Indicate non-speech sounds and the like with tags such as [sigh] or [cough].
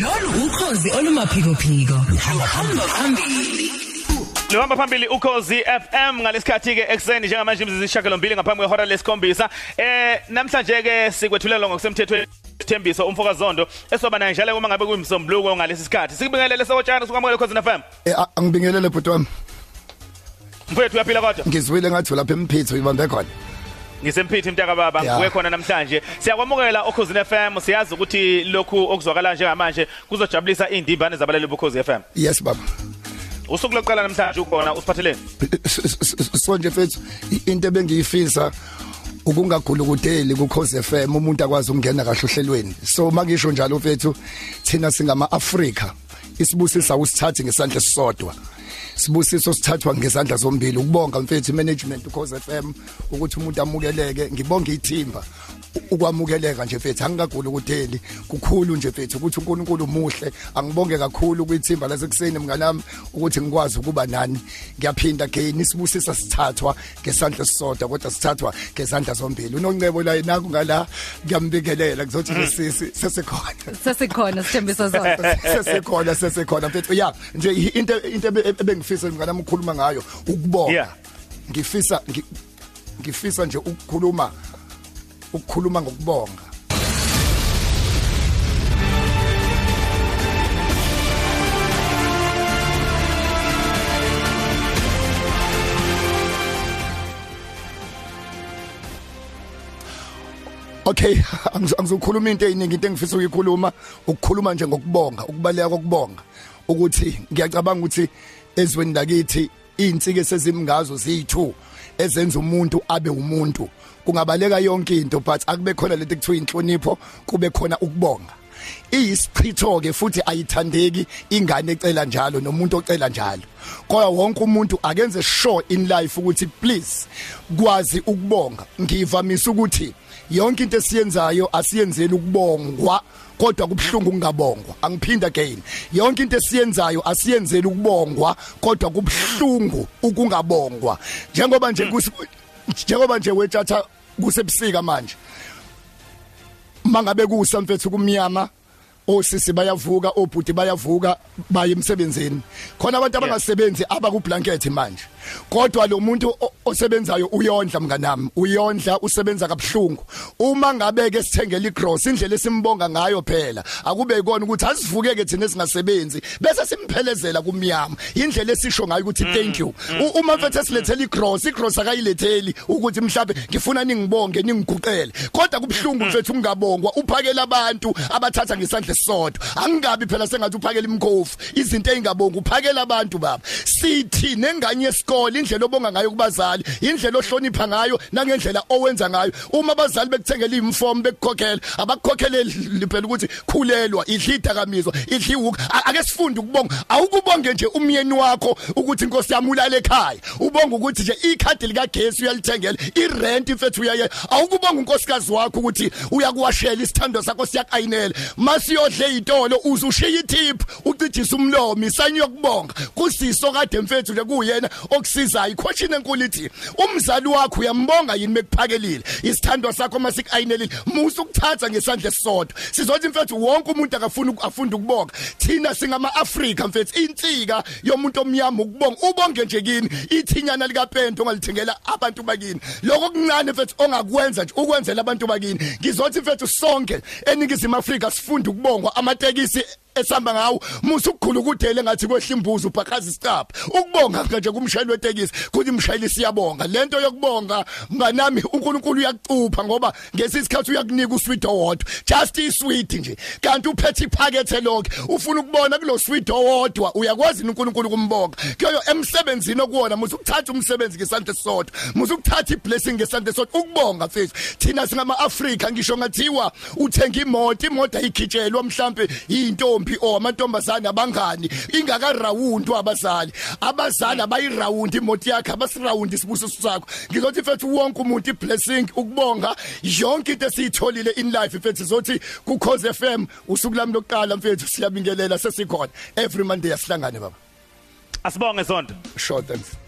lolu ukhozi olumaphiko phiko hamba phambili. Lohamba phambili ukhozi FM ngalesikhathi ke ekseni njengamanje imizisi ishakalombili ngaphambi kwehora lesikhombisa. Eh namhlanje ke sikwethulela ngokusemthethweni Thembiso umfokazondo esoba naye njalo uma ngabe kuyimsombuluko ngalesi sikhathi. Sikubingelele sokotshana sukamukele ukhozi FM Eh a- angibingelele bhuti wami. mfowethu uyaphila kodwa? Ngizwile ngathi lapha emphithi uyibambe khona. Ngisempithi mntaka baba Ya. uwe khona namhlanje siyakwamukela ukhozi FM siyazi ukuthi lokhu okuzwakala njengamanje kuzojabulisa indimbane zabaleli bukhozi FM Yes baba. usuku lokuqala namhlanje ukhona usiphatheleni So nje mfethu into ebengiyifisa ukungagulukudeli ku Cause FM umuntu akwazi ukungena kahle ohlelweni. So mangisho njalo mfethu thina singama Africa isibusisa usithathe ngesandla sisodwa. Sibusiso sithathwa ngezandla zombili ukubonga mfethu management uCause FM ukuthi umuntu amukeleke. Ngibonga ithimba. Ukwamukeleka nje mfethu angikaguli ukudeli kukhulu nje mfethu ukuthi uNkulunkulu muhle. Angibonge kakhulu kwithimba lasekuseni mnganami ukuthi ngikwazi ukuba nani. Ngiyaphinda again isibusisa sithathwa ngesandla sisodwa kodwa sithathwa ngezandla zombili. Unoncebo la naku ngala ngiyambikelela kuzothi lesisi sesikhona. Sesikhona sithembiso [laughs] zonke sesikhona sesikhona mfethu ya nje into into ebe- ebengifisa mnganami ukukhuluma ngayo ukubonga. Yeah. ngifisa ngi- ngifisa nje ukukhuluma ukukhuluma ngokubonga. Okay [laughs] angizo- angizokhuluma into eyiningi into engifisa ukuyikhuluma ukukhuluma nje ngokubonga ukubaleka kokubonga. Ukuthi ngiyacabanga ukuthi ezweni lakithi insike sezimngazo zithu ezenza umuntu abe umuntu. Kungabaleka yonke into but akube khona lento ekuthiwa inhlonipho kube khona ukubonga. Iyisichitho ke futhi ayithandeki ingane ecela njalo nomuntu ocela njalo. Kodwa wonke umuntu akenze sure in life ukuthi please kwazi ukubonga. Ngivamisa ukuthi yonke into esiyenzayo asiyenzeli ukubongwa kodwa kubhlungu ukungabongwa. Angiphinda again. Yonke into esiyenzayo asiyenzeli ukubongwa kodwa kubhlungu ukungabongwa. Njengoba nje kus- njengoba nje wethatha kusebusika manje mangabe kusamfethu kumnyama osisi bayavuka obhuti bayavuka baye emsebenzini. Khona abantu abangasebenzi abaku blanket manje. Kodwa lo muntu osebenzayo uyondla mnganami. Uyondla usebenza kabhlungu uma ngabe ke sithengele igross indlela esimbonga ngayo phela akube ikona ukuthi asivukeke thina singasebenzi bese simphelezela kumnyama. Indlela esisho ngayo ukuthi thank you. U- uma mfethu esilethele igross igross akayiletheli ukuthi mhlawumbe ngifuna ningibonge ningiguqele. Kodwa kubhlungu mfethu ungabongwa uphakela abantu abathatha ngesandla sisodwa angingabi phela sengathi uphakela imkhofu izinto ezingabonga uphakela abantu baba. Sithi nenganye yesikole indlela obonga ngayo kubazali indlela ohlonipha ngayo nangendlela owenza ngayo. Uma abazali bekuthengela imiform bekukhokhela abakukhokheleli phela ukuthi khulelwa idlida kamizwa idli hook ake sifunde ukubonga. Awukubonge nje umyeni wakho ukuthi inkosi yami ulale ekhaya. Ubonga ukuthi nje ikhadi likagesi uyalithengela irent mfethu uyaye awukubonga unkosikazi wakho ukuthi uyakuwashela isithando sakho siyakayinela. Masiyodle izitolo uzushiya itip ucijisa umlomo isanyo yokubonga kusiso kade mfethu nje kuyena okusizayo iquestion enkulu ithi umzali wakho uyambonga yini bekuphakelile isithando sakho masikayinelile musa ukuthatha ngesandla esisodwa. Sizothi mfethu wonke umuntu akafuna afunda ukubonga. Thina singama Africa mfethu insika yomuntu omnyama ukubonga. Ubonge nje kini ithinyana likapento ongalithengela abantu bakini. Lokho kuncane mfethu ongakwenza nje ukwenzela abantu bakini. Ngizothi mfethu sonke eningizimu Afrika sifunda ukubongwa amatekisi esamba ngawo musa ukukhulu ukudele ngathi kwehla imbuzi ubhakazi stop. Ukubonga nje kumshayeli wetekisi kuthi umshayeli siyabonga lento yokubonga mnganami uNkulunkulu uyakucupha ngoba ngesisikhathi uyakunika usweet owodwa just isweet nje. Kanti uphethe iphakethe lonke ufuna ukubona kulo sweet owodwa uyakwazi uNkulunkulu kumbonga kuyo emsebenzini okuwona musa ukuthatha umsebenzi ngesandla sodwa musa ukuthatha iblessing ngesandla sodwa ukubonga mfethu. Thina singama Africa ngisho ngathiwa uthenga imoto imoto ayikhitshelwa mhlambe into intombi or amantombazane abangani ingakarawundi abazali. Abazali abayirawundi imoto yakhe abasirawundi isibusiso sakho. Ngizothi mfethu wonke umuntu iblessing ukubonga yonke into esiyitholile in life mfethu zothi ku Cause FM usuku lami lokuqala mfethu siyabingelela sesikhona. Every monday asihlangane baba. Asibonge zonke sure thanks.